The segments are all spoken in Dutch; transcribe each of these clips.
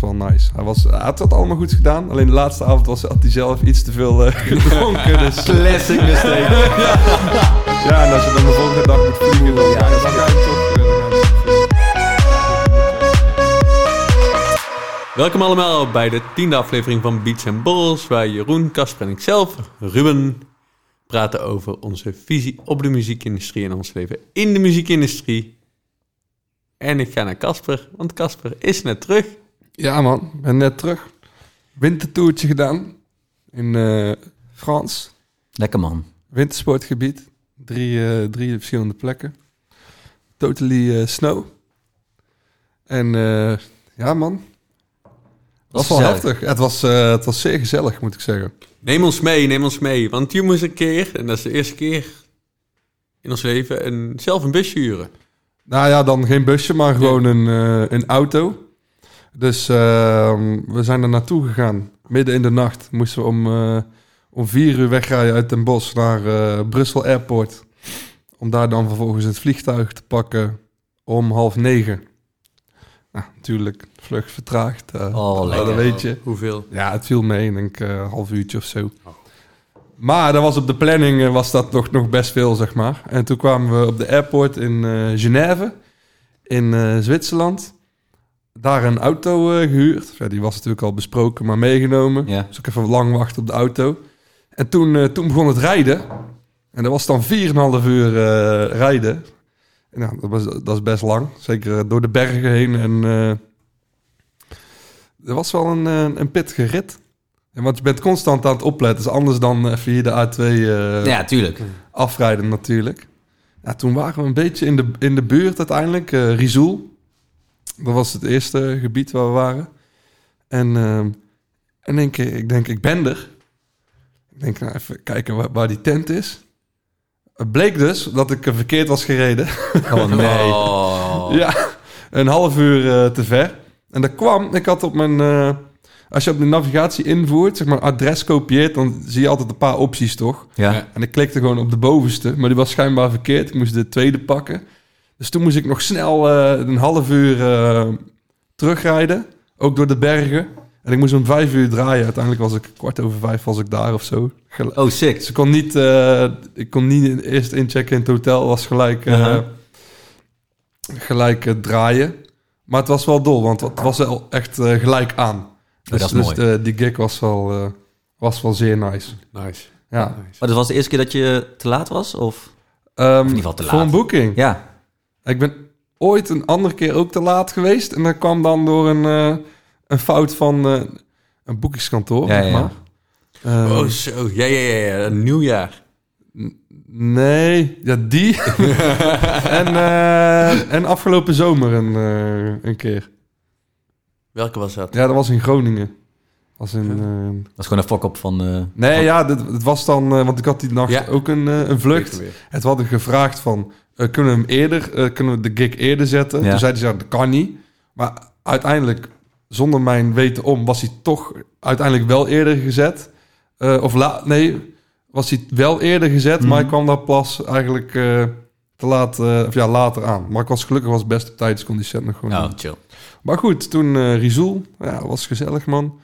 was wel nice. Hij, was, hij had het allemaal goed gedaan. Alleen de laatste avond was, had hij zelf iets te veel eh, gedronken. Dus, Classic mistake. ja, en als je dan de volgende dag moet vliegen, dan, Ja, dan ga je toch... Welkom allemaal bij de tiende aflevering van Beats and Borrels, waar Jeroen, Kasper en ikzelf, Ruben, praten over onze visie op de muziekindustrie en ons leven in de muziekindustrie. En ik ga naar Kasper, want Kasper is net terug. Ja man, ik ben net terug. Wintertoertje gedaan in eh Frans. Lekker man. Wintersportgebied. Drie, eh, drie verschillende plekken. Totally eh, snow. En eh, ja man, het was wel heftig. Het was, eh, het was zeer gezellig moet ik zeggen. Neem ons mee, neem ons mee, want je moest een keer, en dat is de eerste keer in ons leven, een, zelf een busje huren. Nou ja, dan geen busje, maar gewoon een, eh, een auto. Dus ehm, we zijn er naartoe gegaan. Midden in de nacht moesten we om, eh, om vier uur wegrijden uit Den Bosch naar eh, Brussel Airport. Om daar dan vervolgens het vliegtuig te pakken om half negen. Nou, natuurlijk, vlug vertraagd. eh, Oh, lekker. dat weet je. Hoeveel? Ja, het viel mee, denk ik, eh, een half uurtje of zo. Maar dat was op de planning was dat nog, nog best veel, zeg maar. En toen kwamen we op de airport in eh Genève, in eh, Zwitserland. Daar een auto eh, gehuurd. Ja, die was natuurlijk al besproken, maar meegenomen. Ja. Dus ook even lang wachten op de auto. En toen, eh, toen begon het rijden. En dat was dan 4,5 uur eh, rijden. En ja, dat, was, dat is best lang. Zeker door de bergen heen. En er was wel een, een pittige rit. Ja, want je bent constant aan het opletten. Dus anders dan hier de A2 eh, Ja, tuurlijk. afrijden natuurlijk. Ja, toen waren we een beetje in de, in de buurt uiteindelijk. Rizoul. Dat was het eerste gebied waar we waren. En, ehm en denk ik, ik denk, ik ben er. Ik denk, nou, even kijken waar, waar die tent is. Het bleek dus dat ik verkeerd was gereden. Oh nee. Oh. Ja, een half uur eh, te ver. En dat kwam, ik had op mijn... eh, als je op de navigatie invoert, zeg maar adres kopieert... dan zie je altijd een paar opties, toch? Ja. En ik klikte gewoon op de bovenste, maar die was schijnbaar verkeerd. Ik moest de tweede pakken. Dus toen moest ik nog snel eh, een half uur eh, terugrijden. Ook door de bergen. En ik moest om vijf uur draaien. Uiteindelijk was ik kwart over vijf was ik daar of zo. Oh, sick. Dus ik kon niet, eh, ik kon niet eerst inchecken in het hotel. Was gelijk, Aha. gelijk draaien. Maar het was wel dol, want het was wel echt gelijk aan. Dus, dat is dus mooi. die gig was wel, was wel zeer nice. Nice. Ja. Nice. Maar dat was de eerste keer dat je te laat was? Of? Ehm, ieder geval te Voor laat. een boeking. Ja. Ik ben ooit een andere keer ook te laat geweest. En dat kwam dan door een, eh, een fout van eh, een boekingskantoor. Ja, zeg ja. Ehm, Oh, zo. Ja, ja, ja, ja. Een nieuwjaar. nee, ja, die. en, eh, en afgelopen zomer een, eh, een keer. Welke was dat? Ja, dat was in Groningen. Was in, eh, Dat is gewoon een fok-op van... eh, nee, van- ja, dit- het was dan... eh, want ik had die nacht Ja. ook een, eh, een vlucht. Het hadden gevraagd van, eh, kunnen we hem eerder, eh, kunnen we de gig eerder zetten? Ja. Toen zeiden ze, ja, dat kan niet. Maar uiteindelijk, zonder mijn weten om, was hij toch uiteindelijk wel eerder gezet. Eh, of la nee, was hij wel eerder gezet, maar Mhm. ik kwam daar pas eigenlijk te laat, of ja, later aan. Maar ik was gelukkig was best op tijd, dus kon die set nog gewoon Oh, chill. Maar goed, toen Rizoul, ja, was gezellig man.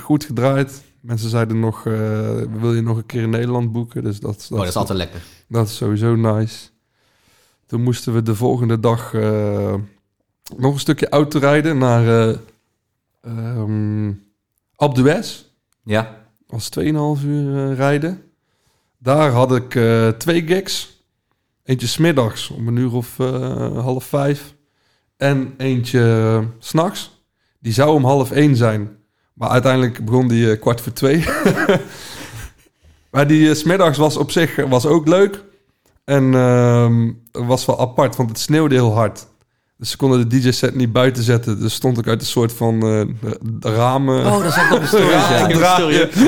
Goed gedraaid. Mensen zeiden nog, wil je nog een keer in Nederland boeken? Dus dat, Oh, dat is altijd lekker. dat is sowieso nice. Toen moesten we de volgende dag eh, nog een stukje auto rijden naar eh ehm Alpe d'Huez. Ja. was 2,5 uur eh, rijden. Daar had ik twee gigs. Eentje smiddags om een uur of half vijf. En eentje s s'nachts. Die zou om half één zijn. Maar uiteindelijk begon die kwart voor twee. maar die 's smiddags was op zich was ook leuk. En ehm, was wel apart, want het sneeuwde heel hard. Dus ze konden de DJ-set niet buiten zetten. Dus stond ik uit een soort van eh, ramen... Oh, dat ik op de stories, Ja, ja. draaien.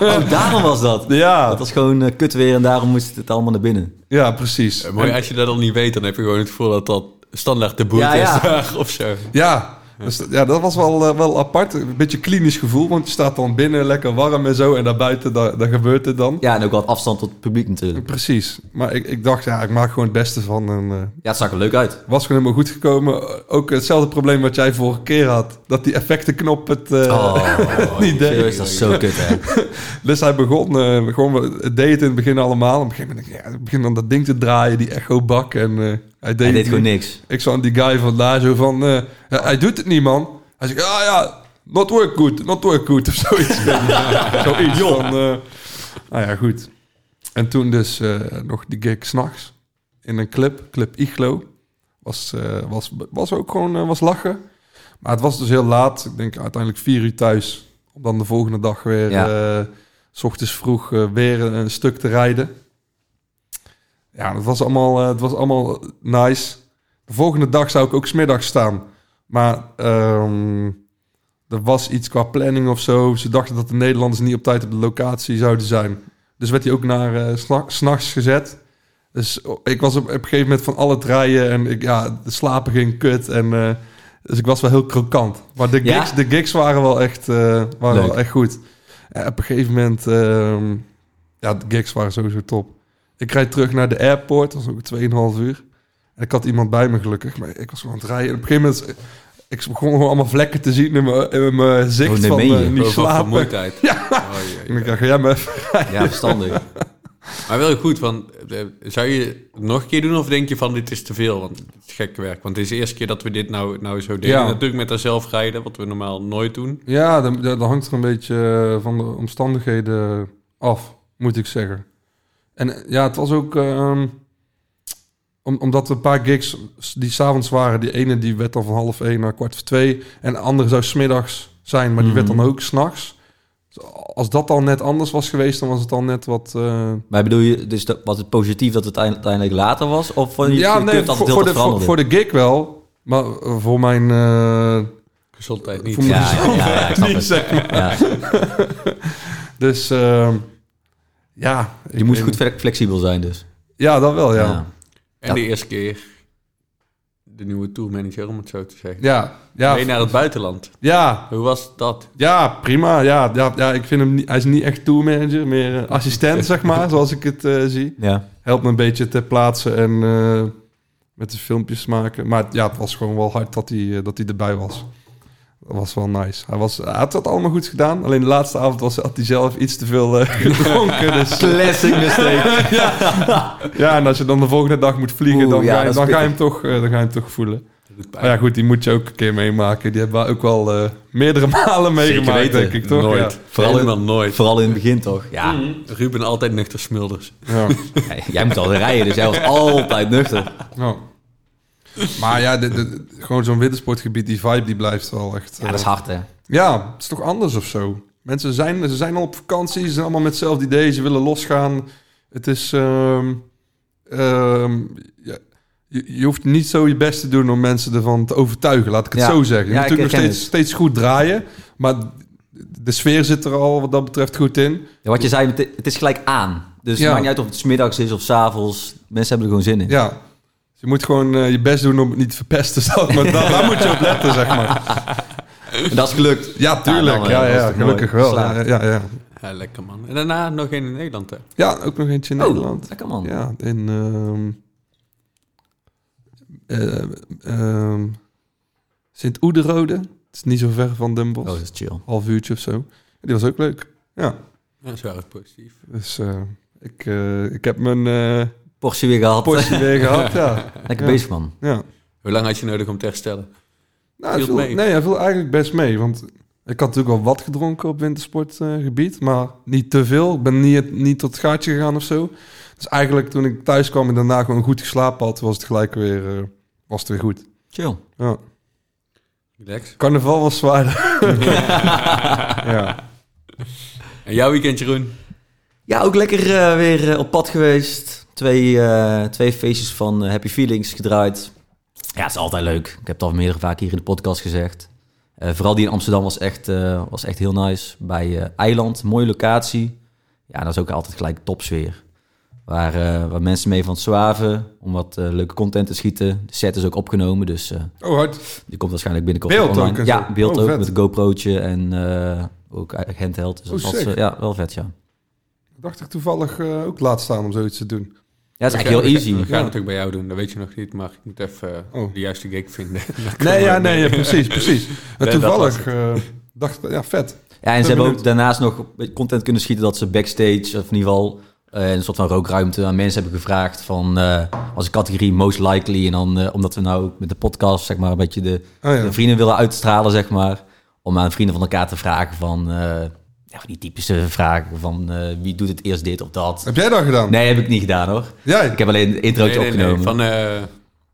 Oh, daarom was dat. Ja, Dat was gewoon eh, kut weer en daarom moest het allemaal naar binnen. ja, precies. Eh, mooi, En- als je dat al niet weet, dan heb je gewoon het gevoel dat dat standaard de boete Ja, ja. is daar of zo. ja, Dus ja, dat was wel, eh, wel apart. Een beetje klinisch gevoel, want je staat dan binnen lekker warm en zo. En daarbuiten, daar, daar gebeurt het dan. Ja, en ook wat afstand tot het publiek natuurlijk. Precies. Maar ik, ik dacht, ja, ik maak gewoon het beste van. En eh, Ja, het zag er leuk uit. was gewoon helemaal goed gekomen. Ook hetzelfde probleem wat jij vorige keer had. Dat die effectenknop het eh, Oh, niet deed. serieus, dat is zo kut, hè? Dus hij begon, eh, gewoon, het deed het in het begin allemaal. Op een gegeven moment, ja, het begint dan dat ding te draaien, die echo bak. En hij deed, Hij het deed gewoon niks. Ik zag die guy van daar zo van, eh, hij doet het niet, man. Hij zegt, ah ja, not work good, not work good, of zoiets. zoiets van, eh, nou ja, goed. En toen dus eh, nog die gig s'nachts in een club, Club Iglo. Was, was, was ook gewoon was lachen. Maar het was dus heel laat. Ik denk uiteindelijk vier uur thuis. Om dan de volgende dag weer, Ja. s ochtends vroeg, weer een stuk te rijden. Ja, het was allemaal, eh, het was allemaal nice. De volgende dag zou ik ook smiddags staan. Maar ehm, er was iets qua planning of zo. Ze dachten dat de Nederlanders niet op tijd op de locatie zouden zijn. Dus werd hij ook naar s'na- s'nachts gezet. Dus oh, ik was op, op een gegeven moment van al het rijden en ik, ja, de slapen ging kut. En, eh, dus ik was wel heel krokant. Maar de Ja? gigs, de gigs waren wel echt, waren Leuk. wel echt goed. En op een gegeven moment, ehm, ja, de gigs waren sowieso top. Ik rijd terug naar de airport, dat was ook 2,5 uur. En ik had iemand bij me gelukkig, maar ik was gewoon aan het rijden. En op een gegeven moment, eh, ik begon gewoon allemaal vlekken te zien in mijn, in mijn zicht Oh, nee, van eh, niet Over slapen. vermoeidheid. Ja. Oh, ja, En ja. ik dacht, ga jij maar even Ja, verstandig. Maar wel goed, want eh, zou je het nog een keer doen of denk je van dit is te veel? Want het is gekke werk. Want het is de eerste keer dat we dit nou, nou zo deden. Ja. Natuurlijk met dat zelf rijden, wat we normaal nooit doen. Ja, dat, dat hangt er een beetje van de omstandigheden af, moet ik zeggen. En ja, het was ook... ehm, om, omdat er een paar gigs die s'avonds waren... Die ene die werd dan van half één naar kwart voor twee. En de andere zou smiddags zijn, maar die werd dan Mhm. ook s'nachts. Als dat al net anders was geweest, dan was het al net wat... eh, Maar bedoel je, dus dat, was het positief dat het uiteindelijk later was? Of vond je ja, het nee, voor, het voor, heel de, voor, voor de gig wel. Maar eh, voor mijn... eh, Gezondheid niet. Voor Ja, mezelf ja, ja, ik snap niet, het. zeg maar. Ja. Dus ehm, ja... Je moest goed fle- flexibel zijn dus. Ja, dat wel, ja. Ja. En de eerste keer de nieuwe tourmanager, om het zo te zeggen. Ja, ja, Mee naar het buitenland. ja, Hoe was dat? ja, prima. Ja, ja, ja, ik vind hem niet, hij is niet echt tourmanager, meer eh, assistent, zeg maar, zoals ik het eh, zie. Ja. Helpt me een beetje te plaatsen en eh, met de filmpjes maken. Maar ja, het was gewoon wel hard dat hij, dat hij erbij was. Dat was wel nice. Hij, was, hij had het allemaal goed gedaan. Alleen de laatste avond was, had hij zelf iets te veel eh, gedronken. Dus, Classic mistake. ja, en als je dan de volgende dag moet vliegen, Oeh, dan, ja, ga, je, dat dan, ga je hem toch, eh, dan ga je hem toch voelen. Dat Maar ja, goed, die moet je ook een keer meemaken. Die hebben we ook wel eh, meerdere malen meegemaakt, weten. denk ik, toch? Nooit. Ja. Vooral in- Helemaal nooit. Vooral in het begin toch? Ja. Ruben altijd nuchter smulders. Ja. Ja, Jij moet al rijden, dus jij was altijd nuchter. Ja. Maar ja, de, de- gewoon zo'n wintersportgebied, die vibe, die blijft wel echt... Ja, dat is eh, hard hè. Ja, het is toch anders of zo. Mensen zijn, ze zijn al op vakantie, ze zijn allemaal met hetzelfde idee, ze willen losgaan. Het is... ehm, ehm, ja, je, je hoeft niet zo je best te doen om mensen ervan te overtuigen, laat ik het Ja. zo zeggen. Je Ja, moet natuurlijk nog steeds, steeds goed draaien, maar de sfeer zit er al wat dat betreft goed in. Ja, wat je zei, het- is gelijk aan. Dus het maakt niet uit of het 's middags is of 's avonds. Mensen hebben er gewoon zin in. Ja. Dus je moet gewoon eh, je best doen om het niet te verpesten. zal ik Maar daar, daar moet je op letten, zeg maar. En dat is gelukt. Ja, tuurlijk. dan, eh, Ja, ja, gelukkig mooi. wel. Ja, ja, ja. Ja, lekker man. En daarna nog één in Nederland, hè? ja, ook nog eentje in Oh, Nederland. lekker man. Ja, in... ehm eh, ehm, Sint-Oederode. Het is niet zo ver van Den Bosch. Oh, dat is chill. Half uurtje of zo. Die was ook leuk. Ja, dat is wel erg positief. dus eh, ik, eh, ik heb mijn eh Porsche weer gehad. portie weer gehad. Ja, Lekker Ja. bezig man. ja. Hoe lang had je nodig om te herstellen? Nou, Viel viel, mee? nee, hij viel eigenlijk best mee. Want ik had natuurlijk al wat gedronken op wintersportgebied, maar niet te veel. Ik ben niet, niet tot het gaatje gegaan of zo. Dus eigenlijk toen ik thuis kwam en daarna gewoon goed geslapen had, was het gelijk weer, eh, was het weer goed. Chill. Ja. Relax. Carnaval was zwaar. ja. En jouw weekend, Jeroen? Ja, ook lekker eh, weer eh, op pad geweest. Twee, eh, twee feestjes van eh, Happy Feelings gedraaid. Ja, het is altijd leuk. Ik heb het al meerdere vaak hier in de podcast gezegd. Eh, vooral die in Amsterdam was echt, was echt heel nice. Bij Eiland, mooie locatie. Ja, dat is ook altijd gelijk topsfeer. Waar, waar mensen mee van het zwaven om wat leuke content te schieten. De set is ook opgenomen, dus Oh, hard. die komt waarschijnlijk binnenkort Beeld online. ook ja, beeld Oh, ook vet. met een GoPro'tje en ook handheld. Dus Oh, dat was, ja, wel vet, ja. Dacht ik toevallig ook laat staan om zoiets te doen. Ja, het is eigenlijk heel easy. We gaan Ja. ook bij jou doen, dat weet je nog niet, maar ik moet even eh, Oh. de juiste gig vinden. Nee, ja, nee, ja, precies, precies. En dat toevallig eh, dacht ik, ja, vet. Ja, en ze hebben ook daarnaast nog content kunnen schieten dat ze backstage, of in ieder geval eh, een soort van rookruimte aan mensen hebben gevraagd van eh, als een categorie most likely. En dan, eh, omdat we nou met de podcast zeg maar een beetje de, Oh, ja. de vrienden willen uitstralen, zeg maar. Om aan vrienden van elkaar te vragen van, eh, ja, die typische vragen van eh, wie doet het eerst dit of dat. Heb jij dat gedaan? Nee, heb ik niet gedaan hoor. Jij? Ik heb alleen een introotje Nee, nee, nee, opgenomen. van eh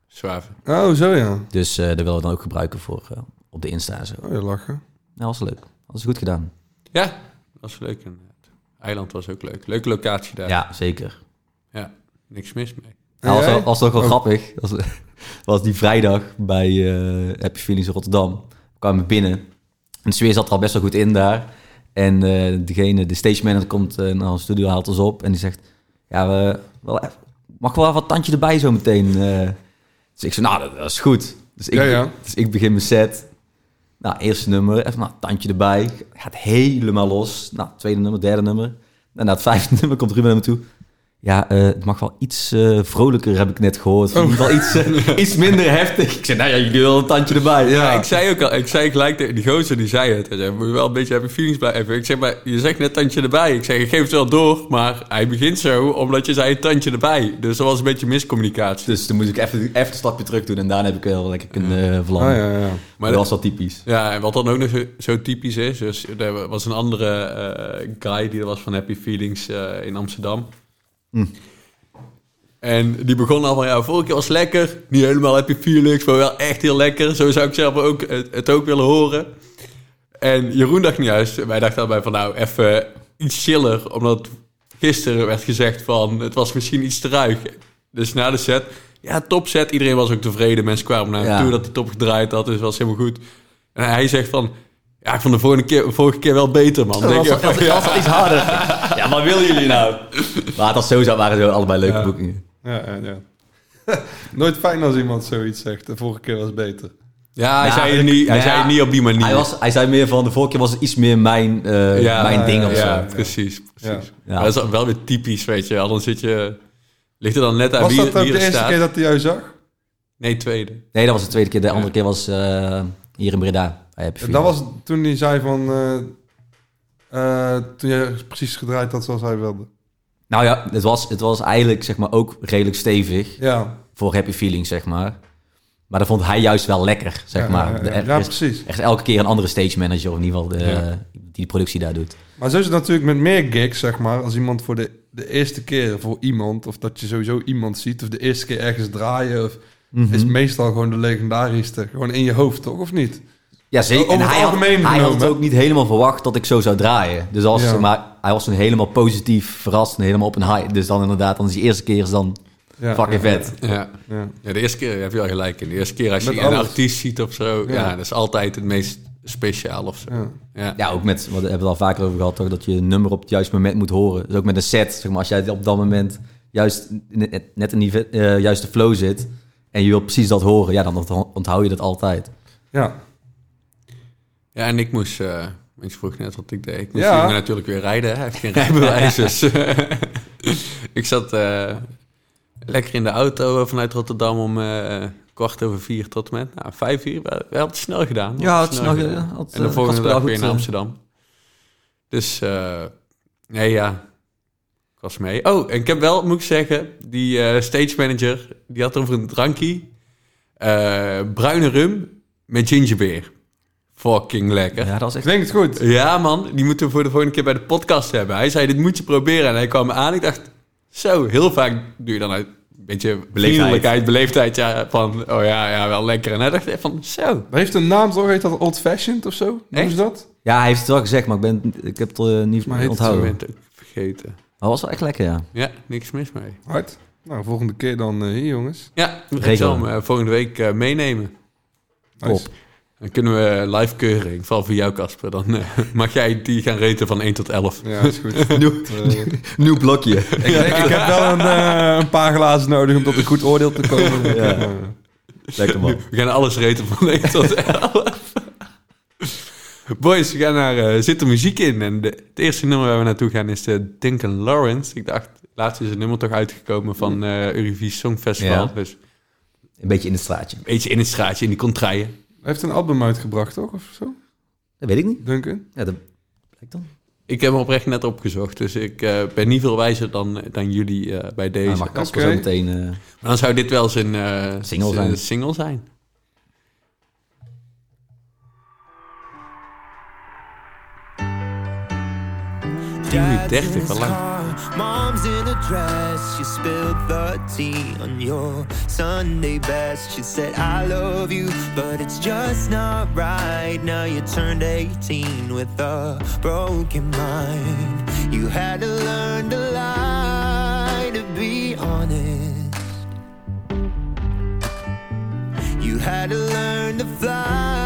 Zwaven. Oh, zo ja. Dus eh dat willen we dan ook gebruiken voor op de Insta en zo. Oh, je lachen. Nou, was leuk. Dat is goed gedaan. Ja, was leuk. En het eiland was ook leuk. Leuke locatie daar. Ja, zeker. Ja, niks mis mee. Nou, was, was toch wel Oh. grappig. Was, was die vrijdag bij eh Happy Feelings in Rotterdam. We kwamen binnen. En de sfeer zat er al best wel goed in daar. En eh, degene, de stage manager komt eh, naar de studio, haalt ons op. En die zegt, ja, we, wel, even- mag wel wat tandje erbij zo meteen. eh. dus ik zei, nou, dat, dat is goed. Dus ik, Ja, ja. dus ik begin mijn set. Nou, eerste nummer, even nou, tandje erbij. Gaat helemaal los. Nou, tweede nummer, derde nummer. En na het vijfde nummer komt Ruben naar me toe. Ja, eh, het mag wel iets eh, vrolijker, heb ik net gehoord. In ieder geval iets, eh, iets minder heftig. Ik zei, nou ja, jullie wil een tandje erbij. Ja, Ja, ik zei ook al, ik zei gelijk tegen die gozer die zei het. Hij zei, moet je wel een beetje hebben feelings bij hebben. Ik zeg, maar je zegt net tandje erbij. Ik zeg, ik geef het wel door, maar hij begint zo omdat je zei een tandje erbij. Dus dat was een beetje miscommunicatie. Dus toen moest ik even, even een stapje terug doen. En daarna heb ik wel lekker kunnen verlangen. Oh, ja, ja. Maar Maar dat was wel typisch. Ja, en wat dan ook nog zo, zo typisch is, dus er was een andere guy die er was van Happy Feelings in Amsterdam. Hm. En die begon al van, ja, vorige keer was lekker. Niet helemaal Happy Feelings, maar wel echt heel lekker. Zo zou ik zelf ook het, het ook willen horen. En Jeroen dacht niet juist, wij dachten daarbij van, nou, even iets chiller. Omdat gisteren werd gezegd van, het was misschien iets te ruig. Dus na de set, ja, top set. Iedereen was ook tevreden. Mensen kwamen naar hem Ja. toe dat hij top gedraaid had. Dus het was helemaal goed. En hij zegt van... Ja, ik vond de vorige keer, vorige keer wel beter, man. Dat Denk was, je dat was iets harder. Ja, wat willen jullie nou? Maar het was sowieso, waren zo allebei leuke Ja. boekingen. Ja, ja, ja. Nooit fijn als iemand zoiets zegt. De vorige keer was beter. Ja, hij, zei, het niet, hij ja, zei het niet op die manier. Hij, was, hij zei meer van, de vorige keer was het iets meer mijn, eh, ja, mijn ding of ja, zo. Ja, precies. precies. Dat is wel weer typisch, weet je. Dan zit je... Ligt er dan net aan Was wie, dat ook de er eerste staat? keer dat hij jou zag? Nee, tweede. Nee, dat was de tweede keer. De Ja. andere keer was eh, hier in Breda. Dat was toen hij zei van... eh, eh, toen je precies gedraaid had zoals hij wilde. Nou ja, het was, het was eigenlijk zeg maar ook redelijk stevig Ja, voor Happy Feelings, zeg maar. Maar dat vond hij juist wel lekker, zeg ja, maar. De- er Ja, precies. echt elke keer een andere stage manager, of in ieder geval de, Ja. die de productie daar doet. Maar zo is het natuurlijk met meer gigs, zeg maar. Als iemand voor de, de eerste keer voor iemand... of dat je sowieso iemand ziet... of de eerste keer ergens draaien... Of, Mhm. is meestal gewoon de legendarische. Gewoon in je hoofd, toch? Of niet? Ja, zeker. En hij had, hij had het ook niet helemaal verwacht dat ik zo zou draaien. Dus als, Ja. maar hij was toen helemaal positief verrast en helemaal op een high. Dus dan inderdaad, dan is die eerste keer is dan Ja, fucking ja, vet. Ja. Ja. ja, de eerste keer heb je wel gelijk in. De eerste keer als je Met een alles. artiest ziet of zo... Ja. Ja. dat is altijd het meest speciaal of zo. Ja. Ja. Ja, ook met, wat hebben we het al vaker over gehad, toch? Dat je een nummer op het juiste moment moet horen. Dus ook met een set, zeg maar, als jij op dat moment juist net, in die eh, juiste flow zit en je wilt precies dat horen, ja, dan ont- onthoud je dat altijd. ja. Ja, en ik moest... eh ik vroeg net wat ik deed. Ik moest Ja. natuurlijk weer rijden. Hij heeft geen rijbewijs, dus... ik zat eh, lekker in de auto vanuit Rotterdam om eh, kwart over vier tot met nou, vijf uur. We, we hebben het snel gedaan. Ja, het snel nog, gedaan. had, En de volgende dag weer naar eh. Amsterdam. Dus, nee, ja. Ik was mee. Oh, en ik heb wel, moet ik zeggen, die stage manager, die had over een drankje. eh, bruine rum met gingerbeer. Fucking lekker. Ja, Ja. dat was echt... Klinkt goed. man, die moeten we voor de volgende keer bij de podcast hebben. Hij zei, dit moet je proberen. En hij kwam aan. Ik dacht, zo, heel vaak doe je dan uit een beetje vriendelijkheid, beleefdheid. Ja, van, oh ja, ja, wel lekker. En hij dacht echt van, zo. Dat heeft een naam, toch? Heet dat Old Fashioned of zo? Echt? ze dat? Ja, hij heeft het wel gezegd, maar ik, ben, ik heb het eh, niet Maar Ik onthouden. ben het ook vergeten. Dat was wel echt lekker, ja. Ja, niks mis mee. Hard. Nou, volgende keer dan eh, hier, jongens. Ja, ik zal hem eh, volgende week eh, meenemen. Nice. Top. Dan kunnen we live keuring, vooral voor jou Casper. Dan eh, mag jij die gaan reten van 1 tot 11. Ja, is goed. Nieuw, nieuw blokje. ik, ik, ik heb wel een, eh, een paar glazen nodig om tot een goed oordeel te komen. Ja. Eh, Lekker man. We gaan alles reten van 1 tot 11. Boys, we gaan naar uh, zit er muziek in. En de, het eerste nummer waar we naartoe gaan is de Duncan Lawrence. Ik dacht, laatst is een nummer toch uitgekomen van uh, Eurovisie Songfestival. Ja. Dus Een beetje in het straatje. een beetje in het straatje, in die contraien. Hij heeft een album uitgebracht, toch? Of zo? Dat weet ik niet. Duncan? Ja, dat blijkt dan. Ik heb hem oprecht net opgezocht, dus ik uh, ben niet veel wijzer dan, dan jullie uh, bij deze. Ah, maar Casper zo meteen... eh, Maar dan zou dit wel zijn uh, Single zijn. single zijn. Dad's 30, in his wel lang. Mom's in a dress. She spilled the tea on your Sunday best. She said, I love you, but it's just not right. Now you turned 18 with a broken mind. You had to learn to lie to be honest. You had to learn to fly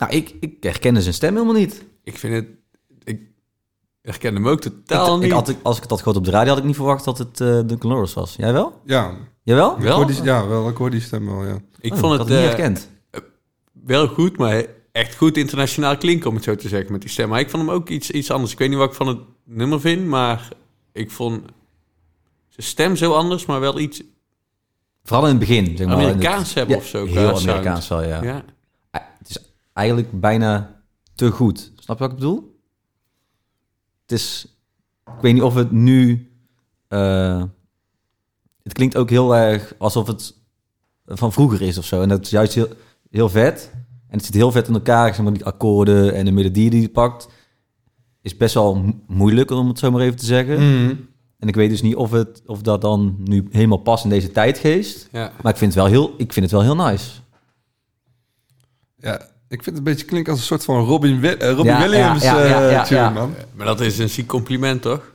Nou, ik, ik herkende zijn stem helemaal niet. Ik vind het... Ik herken hem ook totaal ik, niet. ik had, als ik het had gehoord op de radio, had ik niet verwacht dat het eh Duncan Lawrence was. Jij wel? Ja, Jawel? ik Wel? hoor die, ja, wel, ik hoor die stem wel, ja. ik Oh, vond had het niet eh, herkend. wel goed, maar echt goed internationaal klinken, om het zo te zeggen, met die stem. Maar ik vond hem ook iets, iets anders. Ik weet niet wat ik van het nummer vind, maar ik vond zijn stem zo anders, maar wel iets Vooral in het begin, zeg maar. het- Amerikaans hebben Ja, of zo. qua Heel sound. Amerikaans wel, ja. Ja. Eigenlijk bijna te goed. Snap je wat ik bedoel? Het is... Ik weet niet of het nu... eh, het klinkt ook heel erg alsof het van vroeger is of zo. En dat is juist heel, heel vet. En het zit heel vet in elkaar. Zeg maar, die akkoorden en de melodie die hij pakt... is best wel mo- moeilijk, om het zo maar even te zeggen. En ik weet dus niet of, het, of dat dan nu helemaal past in deze tijdgeest. Ja. Maar ik vind het wel heel, ik vind het wel heel nice. Ja, ik vind het een beetje klinken als een soort van Robin, eh, Robin Ja, Williams ja, ja, ja, eh, ja, tune, ja. man. Maar dat is een ziek compliment, toch?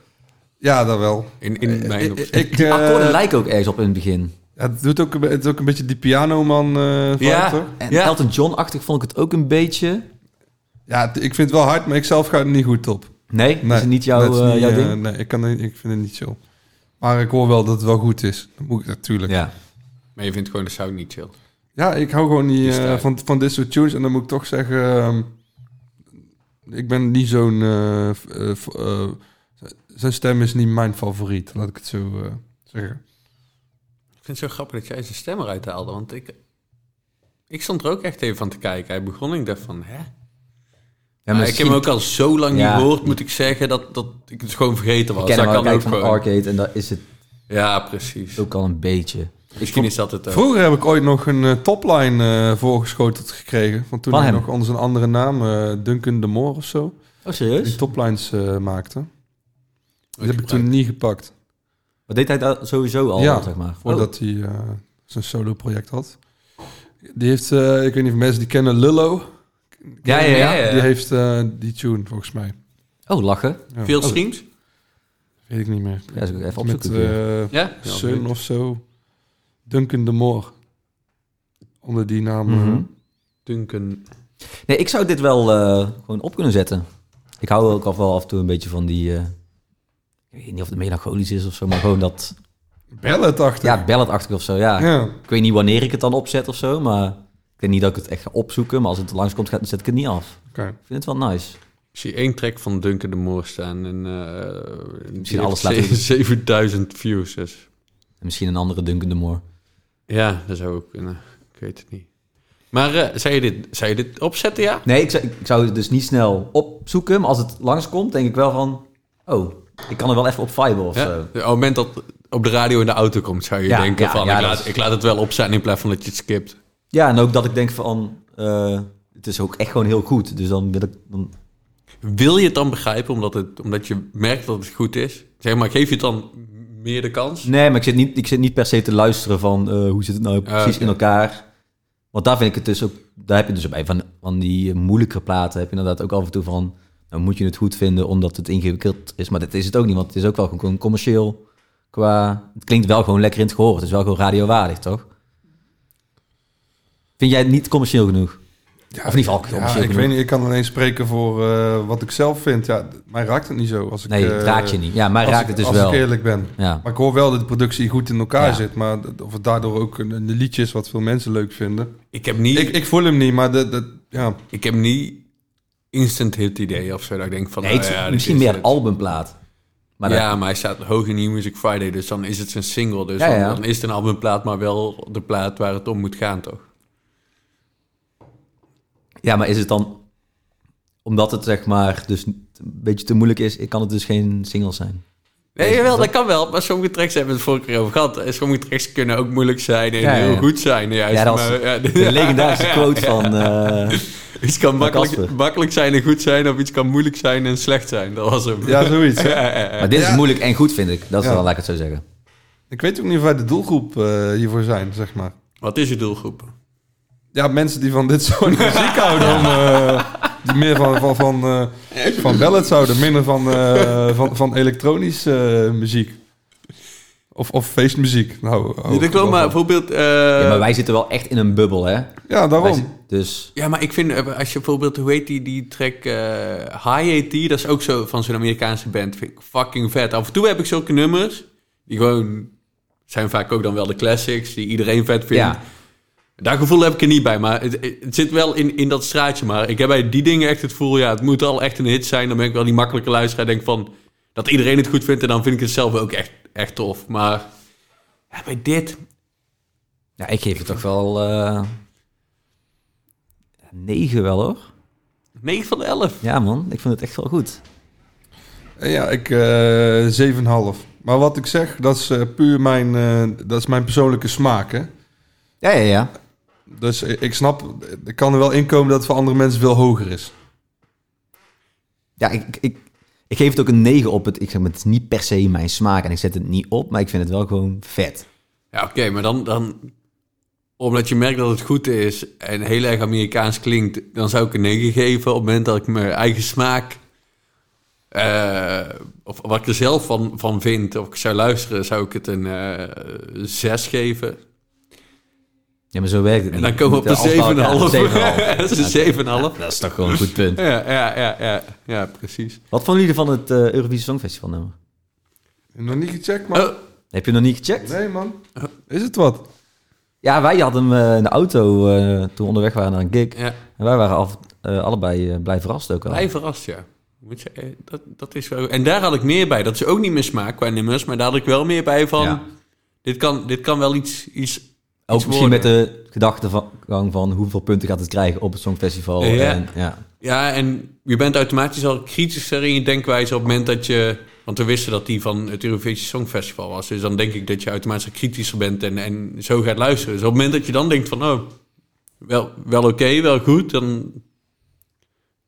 Ja, dat wel. In, in mijn Ik, ik, Die eh, akkoorden lijken ook ergens op in het begin. ja, het, doet ook, het is ook een beetje die pianoman eh vibe, Ja. toch? En Ja. Elton John-achtig vond ik het ook een beetje. Ja, ik vind het wel hard, maar ik zelf ga er niet goed op. Nee, is het niet is eh, niet, jouw eh, ding? nee, ik, kan, ik vind het niet chill. Maar ik hoor wel dat het wel goed is. Dat moet ik natuurlijk. Ja, Ja. Maar je vindt gewoon de sound niet chill. Ik hou gewoon niet eh, van, van dit soort tunes. En dan moet ik toch zeggen... ehm, ik ben niet zo'n... eh, eh, zijn stem is niet mijn favoriet, laat ik het zo eh, zeggen. Ik vind het zo grappig dat jij zijn stem eruit haalde, want ik... Ik stond er ook echt even van te kijken. Hij begon en ik dacht van, hè? Ja, Maar ik heb hem ook al zo lang Ja. niet gehoord, moet ik zeggen, dat, dat ik het gewoon vergeten was. Ik ken dat kan ook van gewoon. Arcade en dat is het Ja, precies. ook al een beetje. Misschien is dat het ook. Vroeger heb ik ooit nog een eh, topline eh, voorgeschoteld gekregen. Van toen Van hij nog onder zijn andere naam, eh, Duncan de Moor of zo, Oh, die serieus? toplines eh, maakte. Die heb ik toen niet gepakt. Wat deed hij dat sowieso al, Ja, zeg maar? Voordat hij eh, zijn solo-project had. Die heeft, eh, ik weet niet of mensen die kennen, Lullo. Ja, ja, ja. ja. Die heeft eh, die tune, volgens mij. Oh, lachen. Ja. Veel Oh, streams? weet ik niet meer. Ja, dat is ook even Met opzoeken. eh Ja. Sun of zo. Duncan de Moor. Onder die naam. eh, Mhm. Duncan. Nee, ik zou dit wel eh, gewoon op kunnen zetten. Ik hou ook al wel af en toe een beetje van die... eh, ik weet niet of het melancholisch is of zo, maar gewoon dat Balladachtig. Ja, balladachtig of zo, ja. Ja. Ik weet niet wanneer ik het dan opzet of zo, maar... Ik weet niet dat ik het echt ga opzoeken, maar als het langskomt, gaat- zet ik het niet af. Oké. Ik vind het wel nice. Ik zie één track van Duncan de Moor staan en eh die alles heeft laten- ze- 7000 views. Dus. En misschien een andere Duncan de Moore. Ja, dat zou ook kunnen. Ik weet het niet. Maar eh, zou, je dit, zou je dit opzetten, ja? Nee, ik zou, ik zou het dus niet snel opzoeken, maar als het langskomt, denk ik wel van... Oh, ik kan er wel even op viben of ja? zo. Op het moment dat op de radio in de auto komt, zou je Ja, denken ja, van... ja, ik, laat, is- ik laat het wel opstaan in plaats van dat je het skipt. Ja, en ook dat ik denk van... eh, het is ook echt gewoon heel goed. Dus dan wil ik... Dan... Wil je het dan begrijpen omdat, het, omdat je merkt dat het goed is? Zeg maar, geef je het dan meer de kans? Nee, maar ik zit, niet, ik zit niet per se te luisteren van... eh, hoe zit het nou precies oké. in elkaar? Want daar vind ik het dus ook... Daar heb je dus bij van, van die moeilijke platen... heb je inderdaad ook af en toe van... Nou moet je het goed vinden omdat het ingewikkeld is. Maar dat is het ook niet, want het is ook wel gewoon commercieel. Qua... Het klinkt wel gewoon lekker in het gehoor. Het is wel gewoon radiowaardig, toch? Vind jij het niet commercieel genoeg? Ja, Of in ieder geval ja, ik weet niet, ik kan alleen spreken voor eh, wat ik zelf vind. Ja, mij raakt het niet zo. Als ik, Nee, het eh, raakt je niet. Ja, mij als raakt ik- het dus als wel. ik eerlijk ben. Ja. Maar ik hoor wel dat de productie goed in elkaar Ja. zit. Maar of het daardoor ook een, een liedje is wat veel mensen leuk vinden. Ik heb niet, Ik, ik, ik voel hem niet, maar de, de, ja, heb niet instant hit idee of zo. Dat ik denk van, Nee, nou ja, dit misschien is meer het. albumplaat. Maar dat- ja, maar hij staat hoog in New Music Friday, dus dan is het zijn single. Dus Ja, dan, ja. dan is het een albumplaat, maar wel de plaat waar het om moet gaan, toch? Ja, maar is het dan... Omdat het zeg maar dus een beetje te moeilijk is... kan het dus geen single zijn? Nee, jawel, dat kan wel. Maar sommige tracks hebben we het vorige keer over gehad. En sommige tracks kunnen ook moeilijk zijn en Ja, heel ja. goed zijn. Juist, Ja, dat maar, ja, De legendarische quote van... eh, iets kan makkelijk, makkelijk zijn en goed zijn, of iets kan moeilijk zijn en slecht zijn. Dat was hem. ja zoiets. hè. Ja, ja, ja. maar dit is moeilijk en goed, vind ik. Dat is Ja. wel, laat ik het zo zeggen. Ik weet ook niet of wij de doelgroep eh, hiervoor zijn, zeg maar. Wat is je doelgroep? Ja, mensen die van dit soort muziek houden. Om, eh, die meer van, van, van, eh, van ballads houden. Minder van, eh, van, van elektronische muziek. Of, of feestmuziek. Nou, Ik wel maar bijvoorbeeld... eh, ja, maar wij zitten wel echt in een bubbel, hè? Ja, daarom. dus... Ja, maar ik vind, als je bijvoorbeeld, hoe heet die, die track eh High AT, dat is ook zo van zo'n Amerikaanse band, vind ik fucking vet. Af en toe heb ik zulke nummers, die gewoon, zijn vaak ook dan wel de classics, die iedereen vet vindt. Ja. Daar gevoel heb ik er niet bij, maar het, het zit wel in, in dat straatje. Maar ik heb bij die dingen echt het gevoel, ja, het moet al echt een hit zijn. Dan ben ik wel die makkelijke luisteraar, denk van, dat iedereen het goed vindt en dan vind ik het zelf ook echt, echt tof. Maar ja, bij dit, Ja, ik geef het toch wel... eh negen wel, hoor. 9 van de 11. Ja, man. Ik vind het echt wel goed. Eh, Ja, ik eh 7,5. Maar wat ik zeg, dat is eh, puur mijn, eh, dat is mijn persoonlijke smaak. Hè? Ja, ja, ja. Dus ik snap, ik kan er wel inkomen dat het voor andere mensen veel hoger is. Ja, ik, ik- ik, ik geef het ook een 9 op. Het, ik zeg, maar, het is niet per se mijn smaak en ik zet het niet op, maar ik vind het wel gewoon vet. Ja, oké, maar dan, dan... Omdat je merkt dat het goed is en heel erg Amerikaans klinkt... dan zou ik een 9 geven op het moment dat ik mijn eigen smaak... eh, of wat ik er zelf van, van vind, of ik zou luisteren... zou ik het een eh 6 geven. Ja, maar zo werkt het En niet. dan komen we op eh, elkaar- 7,5. 7,5. Dat is een 7,5. Dat is toch gewoon een goed punt. Ja, ja, ja, ja, ja, precies. Wat vonden jullie van het eh, Eurovisie Songfestival nummer? Nog niet gecheckt, man? Oh, Heb je nog niet gecheckt? Nee, man. Is het wat? Ja, wij hadden hem eh, in de auto eh, toen we onderweg waren naar een gig. ja, En wij waren af, eh, allebei eh, blij verrast ook al. blij verrast, ja. Moet je, eh, dat, dat is wel... En daar had ik meer bij. Dat is ook niet mijn smaak qua nummers, maar daar had ik wel meer bij van... Ja. Dit, kan, dit kan wel iets... iets Ook misschien worden. met de gedachtegang van hoeveel punten gaat het krijgen op het Songfestival. Ja. En, ja. Ja, en je bent automatisch al kritischer in je denkwijze op het moment dat je... Want we wisten dat die van het Eurovisie Songfestival was. Dus dan denk ik dat je automatisch kritischer bent en, en zo gaat luisteren. Dus op het moment dat je dan denkt van... Oh, wel, wel oké, wel goed, dan...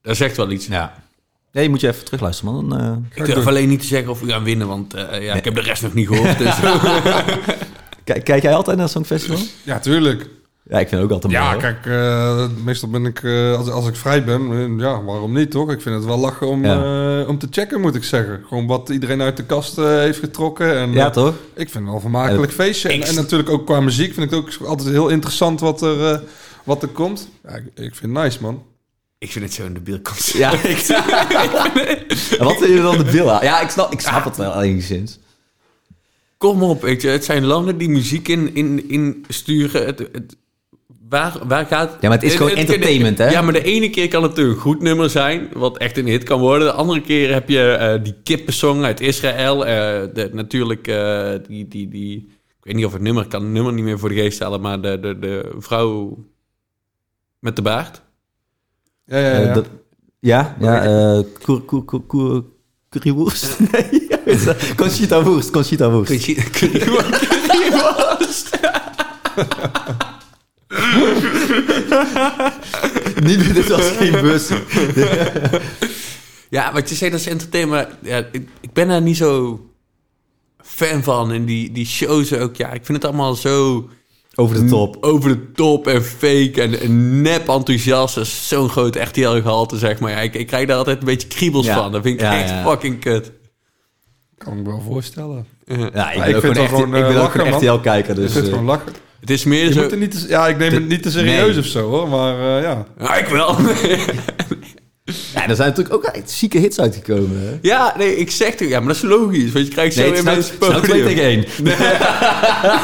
Dat zegt wel iets. Ja. ja, je moet je even terugluisteren, man. Dan, eh, Ik durf alleen niet te zeggen of we gaan winnen, want eh, ja, ik heb de rest nog niet gehoord. Dus. Kijk, kijk jij altijd naar het Songfestival? Ja, tuurlijk. Ja, ik vind het ook altijd Ja, mooi. hoor. kijk, eh, meestal ben ik, eh, als, als ik vrij ben, eh, ja, waarom niet, toch? Ik vind het wel lachen om, eh, om te checken, moet ik zeggen. Gewoon wat iedereen uit de kast eh, heeft getrokken. En, Ja, eh, toch? ik vind het wel een vermakelijk feestje. En, natuurlijk ook qua muziek vind ik het ook altijd heel interessant wat er, eh, wat er komt. Ja, ik, ik vind het nice, man. ik vind het zo'n debiel concept. Ja. En wat vind je dan de bil aan? Ja, ik snap, ik snap het wel enigszins. Kom op, weet je. Het zijn landen die muziek in, in, in sturen. Het, het, waar, waar gaat... Ja, maar het is gewoon entertainment, hè? Ja, maar de ene keer kan het een goed nummer zijn, wat echt een hit kan worden. De andere keer heb je eh, die kippensong uit Israël. eh, de, natuurlijk eh, die, die, die... Ik weet niet of het nummer, ik kan het nummer niet meer voor de geest stellen, maar de, de, de vrouw met de baard. Ja, ja, Eh, ja. dat- ja, ja, eh, koer- koer- koer- koer- currywoerst? Nee, Conchita Woerst, Conchita Woerst. Niet meer, dit was geen bus. Ja, wat je zei, dat is entertainment. Ja, ik, ik ben daar niet zo fan van. En die, die shows ook, ja, ik vind het allemaal zo Over de top. over de top en fake en, en nep enthousiast. Dat is zo'n groot RTL-gehalte, zeg maar. Ja, ik, ik krijg daar altijd een beetje kriebels Ja. van. Dat vind ik Ja, echt fucking kut. Kan ik me wel voorstellen. Ja, ik ik ben ook vind gewoon, het echt, gewoon, ik eh, ben ook een. RTL-kijker, Dus het is eh, gewoon lachen. Het is meer Je zo... moet er niet te, ja, ik neem het niet te serieus Nee. of zo hoor, maar eh, ja. Ja, ik wel. ja, er zijn natuurlijk ook echt zieke hits uitgekomen, hè? ja, nee, ik zeg het. Ja, maar dat is logisch. Want je krijgt zo Nee, in mensen het is nou twee tegen één.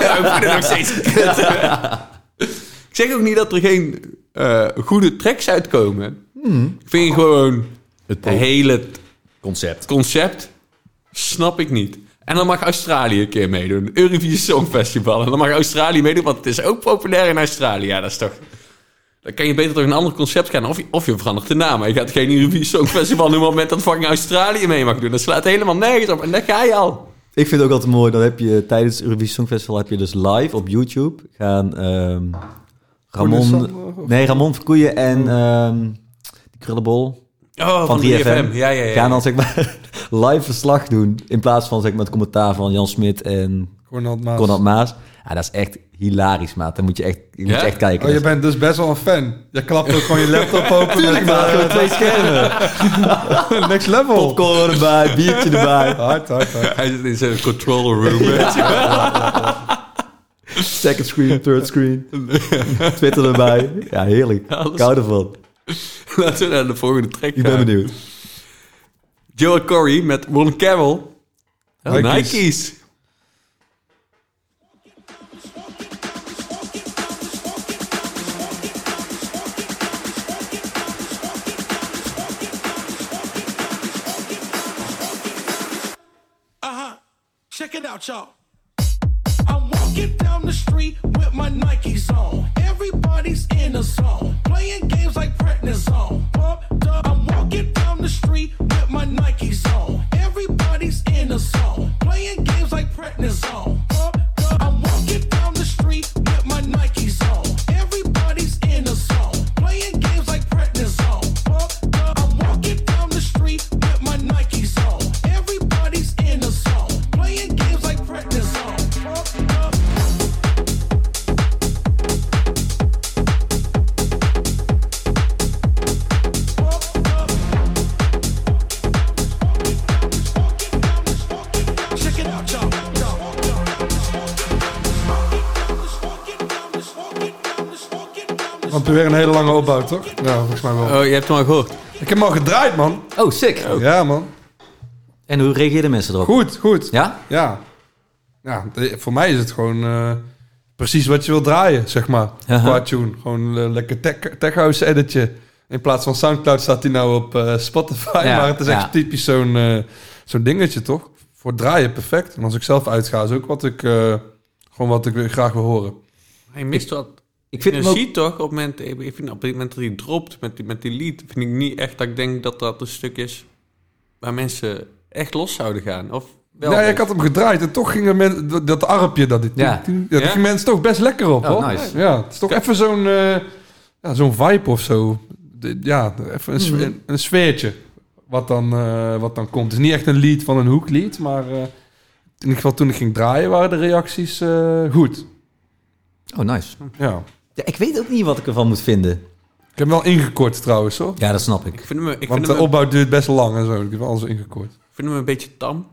Ja, ik vind het nog steeds kut. ik zeg ook niet dat er geen eh, goede tracks uitkomen. Hmm. Ik vind gewoon het hele Concept. concept snap ik niet. En dan mag Australië een keer meedoen. Eurovisie Songfestival. En dan mag Australië meedoen, want het is ook populair in Australië. Ja, dat is toch... Dan kan je beter toch een ander concept gaan. Of je, of je verandert de naam. Maar je gaat geen Eurovisie Songfestival noemen op het moment dat fucking Australië mee mag doen. Dat slaat helemaal nergens op. En daar ga je al. Ik vind het ook altijd mooi, dan heb je tijdens het Eurovisie Songfestival heb je dus live op YouTube gaan ehm Ramon... Nee, Ramon Verkoeien en ehm die krullenbol Oh, van 3FM. Ja, ja, ja. gaan dan zeg maar live verslag doen in plaats van zeg maar het commentaar van Jan Smit en Conrad Maas. Conrad Maas. Ja, dat is echt hilarisch, maat. Dan moet je echt, je moet Ja? je echt kijken. Oh, je bent dus best wel een fan. Je klapt ook gewoon je laptop open Tuurlijk, met. Gewoon eh, twee schermen. next level. Popcorn erbij, biertje erbij. Hard, hard, hard. Hij zit in zijn control room. Second screen, third screen. Twitter erbij. Ja, heerlijk. Alles. Ik hou ervan. Laten we naar de volgende track Ik ben gaan. benieuwd. Joel Corey met Ron Carroll. Oh, Nike's. Nike's. Uh-huh. Check it out, y'all. I'm walking down the street with my Nikes on. Een hele lange opbouw, toch? Ja, volgens mij wel. Oh, je hebt hem al gehoord. Ik heb hem al gedraaid, man. Oh, sick. Ja, man. En hoe reageerden mensen erop? Goed, goed. Ja? Ja. Ja, de- voor mij is het gewoon eh, precies wat je wil draaien, zeg maar. Qua tune. Gewoon een lekker tech, tech house editje. In plaats van Soundcloud staat hij nou op eh, Spotify. Ja, maar het is ja. echt typisch zo'n eh, zo'n dingetje, toch? Voor draaien perfect. En als ik zelf uitga, is ook wat ik, eh, gewoon wat ik weer graag wil horen. Hij mist wat Ik vind hem ook... energie toch? Op het moment, ik vind op het moment dat hij dropt met die, met die lied... vind ik niet echt dat ik denk dat dat een stuk is... waar mensen echt los zouden gaan. Of wel ja, ik had hem gedraaid en toch gingen mensen... Dat, dat arpje, dat, die, Ja. dat Ja? gingen mensen toch best lekker op, Oh, hoor. nice. Ja, het is toch even zo'n eh, ja, zo'n vibe of zo. De- ja, even een, sfeer- Mhm. een, sfeertje wat dan, eh, wat dan komt. Het is niet echt een lied van een hoeklied, maar eh, in ieder geval toen ik ging draaien waren de reacties eh, goed. Oh, nice. Ja. Ja, ik weet ook niet wat ik ervan moet vinden. Ik heb hem wel ingekort trouwens, hoor. Ja, dat snap Ik ik. vind hem, ik Want vind de hem, opbouw duurt best lang en zo. Ik heb alles ingekort. ik vind hem een beetje tam.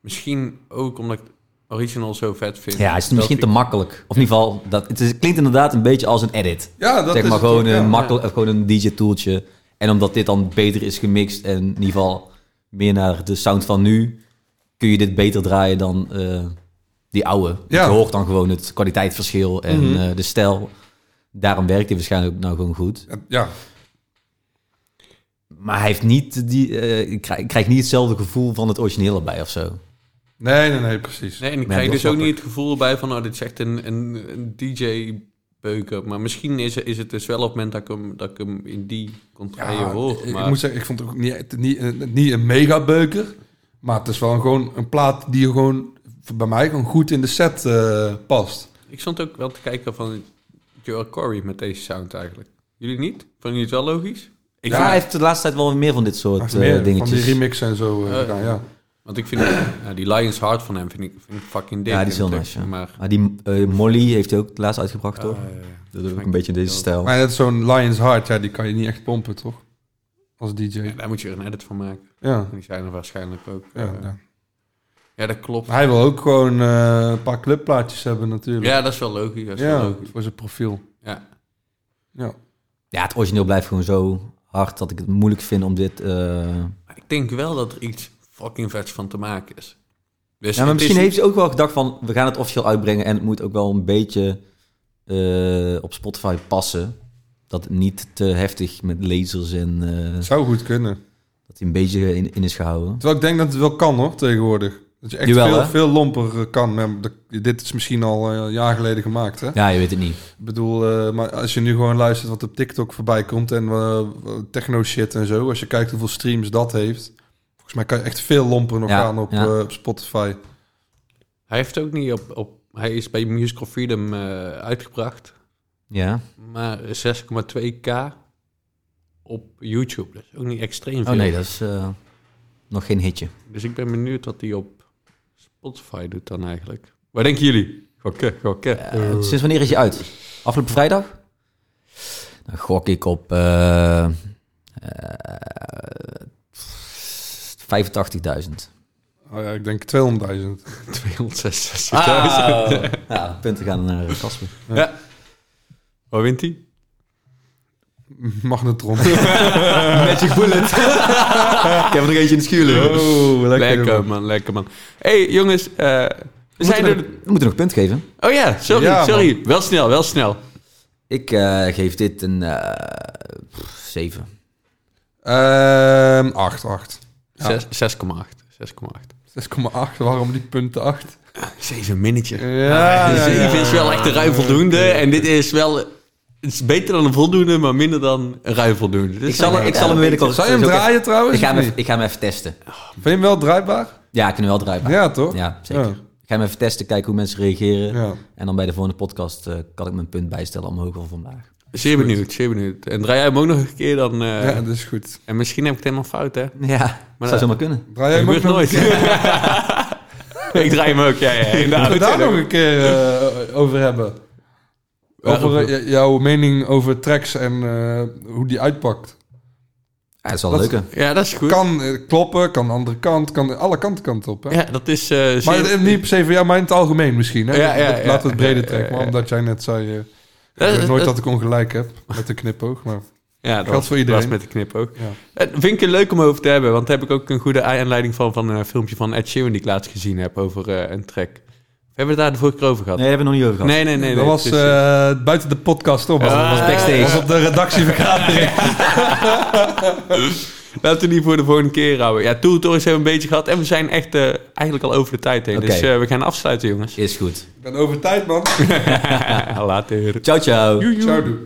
Misschien ook omdat ik original zo vet vind. Ja, hij is misschien ik- te makkelijk. Of in ieder geval, dat, het, is, het klinkt inderdaad een beetje als een edit. Ja, dat zeg is maar het gewoon ook, een, ja. makkelijk, gewoon een DJ-tooltje. En omdat dit dan beter is gemixt en in ieder geval meer naar de sound van nu, kun je dit beter draaien dan eh, Die oude. Ja. Je hoort dan gewoon het kwaliteitsverschil en Mhm. eh, de stijl. Daarom werkt hij waarschijnlijk nou gewoon goed. Ja, Maar hij heeft niet die, eh, ik, krijg, ik krijg niet hetzelfde gevoel van het origineel erbij of zo. nee, nee, nee, precies. Nee, en ik Ja, krijg dus ook niet het gevoel erbij van, oh, dit is echt een, een, een DJ-beuker. Maar misschien is, is het dus wel op het moment dat ik hem, dat ik hem in die contraien hoor. ik, Maar ik moet zeggen, ik vond het ook niet, niet, niet een mega beuker. Maar het is wel gewoon een plaat die gewoon bij mij gewoon goed in de set eh, past. ik stond ook wel te kijken van Joel Corey met deze sound eigenlijk. Jullie niet? Vonden jullie het wel logisch? Ik ja, vind- hij heeft de laatste tijd wel meer van dit soort heeft eh, dingetjes. Van die remix en zo gedaan, ja. Want ik vind ja, die Lions Heart van hem vind ik, vind ik fucking dik. Ja, die is heel nice, ja. Maar, Maar die eh, Molly heeft hij ook laatst uitgebracht, toch? Dat is ook een beetje in deze stijl. Maar net zo'n Lions Heart, ja, die kan je niet echt pompen, toch? Als DJ. ja, daar moet je er een edit van maken. Ja, En die zijn er waarschijnlijk ook. ja, ja. dat klopt. Hij wil ook gewoon eh, een paar clubplaatjes hebben natuurlijk. Ja, dat is wel logisch. Dat is wel ja logisch. voor zijn profiel. Ja. Ja. Ja, het origineel blijft gewoon zo hard dat ik het moeilijk vind om dit... eh, Ik denk wel dat er iets fucking vets van te maken is. Dus Ja, maar misschien is- heeft hij ook wel gedacht van... we gaan het officieel uitbrengen en het moet ook wel een beetje eh, op Spotify passen. Dat het niet te heftig met lasers en... eh, Zou goed kunnen. dat hij een beetje in, in is gehouden. Terwijl ik denk dat het wel kan hoor, tegenwoordig. Dat je echt Jawel, veel, hè? veel lomper eh, kan. Dit is misschien al eh, een jaar geleden gemaakt, hè? Ja, je weet het niet. Ik bedoel, eh, maar als je nu gewoon luistert wat op TikTok voorbij komt en eh, techno shit en zo. Als je kijkt hoeveel streams dat heeft. Volgens mij kan je echt veel lomper nog Ja, gaan op, ja. eh, op Spotify. Hij heeft ook niet op... op hij is bij Musical Freedom eh, uitgebracht. Ja. Maar 6,2k op YouTube. Dat is ook niet extreem veel. Oh nee, dat is eh, nog geen hitje. Dus ik ben benieuwd wat hij op Spotify doet dan eigenlijk. Wat denken jullie? Gokken, gokken. Eh, sinds wanneer is hij uit? Afgelopen vrijdag? Dan gok ik op eh, eh, 85.000. Oh ja, ik denk 200.000. 266.000. Ah, ja, punten gaan naar eh, Casper. Ja. Wat wint hij? Magnetron. Magic Bullet. ik heb er nog eentje in de schuur liggen. Oh, lekker, Lekker, man. man, lekker man. hey, jongens. eh, we We zijn moeten, er... nog, we moeten nog punt geven. Oh ja, sorry, Ja, sorry. Wel snel, wel snel. Ik eh, geef dit een eh 7. Ehm 8, 8. Ja. Zes- 6,8. 6,8. 6,8. Waarom die punten 8? 7 minnetje. Ja, Ah, ja, 7 ja. is wel echt ruim voldoende. En dit is wel... Het is beter dan een voldoende, maar minder dan een ruim voldoende. Dus Ik zal, ik zal hem binnenkort... Zou je hem even- draaien trouwens? Ik ga, hem even, ik ga hem even testen. niet? Vind je hem wel draaibaar? Ja, ik kan hem wel draaien. Ja, toch? Ja, zeker. Ja. Ik ga hem even testen, kijken hoe mensen reageren. Ja. En dan bij de volgende podcast eh, kan ik mijn punt bijstellen omhoog of omlaag. Zeer benieuwd, zeer benieuwd. En draai jij hem ook nog een keer dan... eh, ja, dat is goed. En misschien heb ik het helemaal fout, hè? Ja, Maar zou dat- zomaar kunnen. Draai jij hem ook nooit. ik draai hem ook, ja, ja. In de Laten we auto. daar nog een keer eh, over hebben. Over eh, jouw mening over tracks en eh, hoe die uitpakt. Ja, dat is wel Dat- leuk, hè? Ja, dat is goed. Kan eh, kloppen, kan de andere kant, kan alle kanten kant op. Hè? Ja, dat is... eh, zeer- Maar niet per se voor jou, maar in het algemeen misschien. Hè? Ja, ja, we het breder ja, trekken. ja, Maar ja. omdat jij net zei... eh, weet dat- nooit dat- dat ik ongelijk heb met de knipoog. Maar Ja, dat Geldt was, voor iedereen. met de knip ook. ja. Vind ik leuk om over te hebben, want daar heb ik ook een goede aanleiding van van een filmpje van Ed Sheeran die ik laatst gezien heb over eh, een track. We hebben het daar de vorige keer over gehad. Nee, hebben we nog niet over gehad. nee, nee. nee, dat nee, was het is, eh, buiten de podcast op. Ja, dat was backstage. Dat was op de redactievergadering. Laten we die voor de volgende keer houden. Ja, Tour Tours hebben we een beetje gehad en we zijn echt eh, eigenlijk al over de tijd heen. Dus eh, we gaan afsluiten, jongens. Is goed. ik ben over tijd, man. Later. Ciao, ciao. Ciao, doe.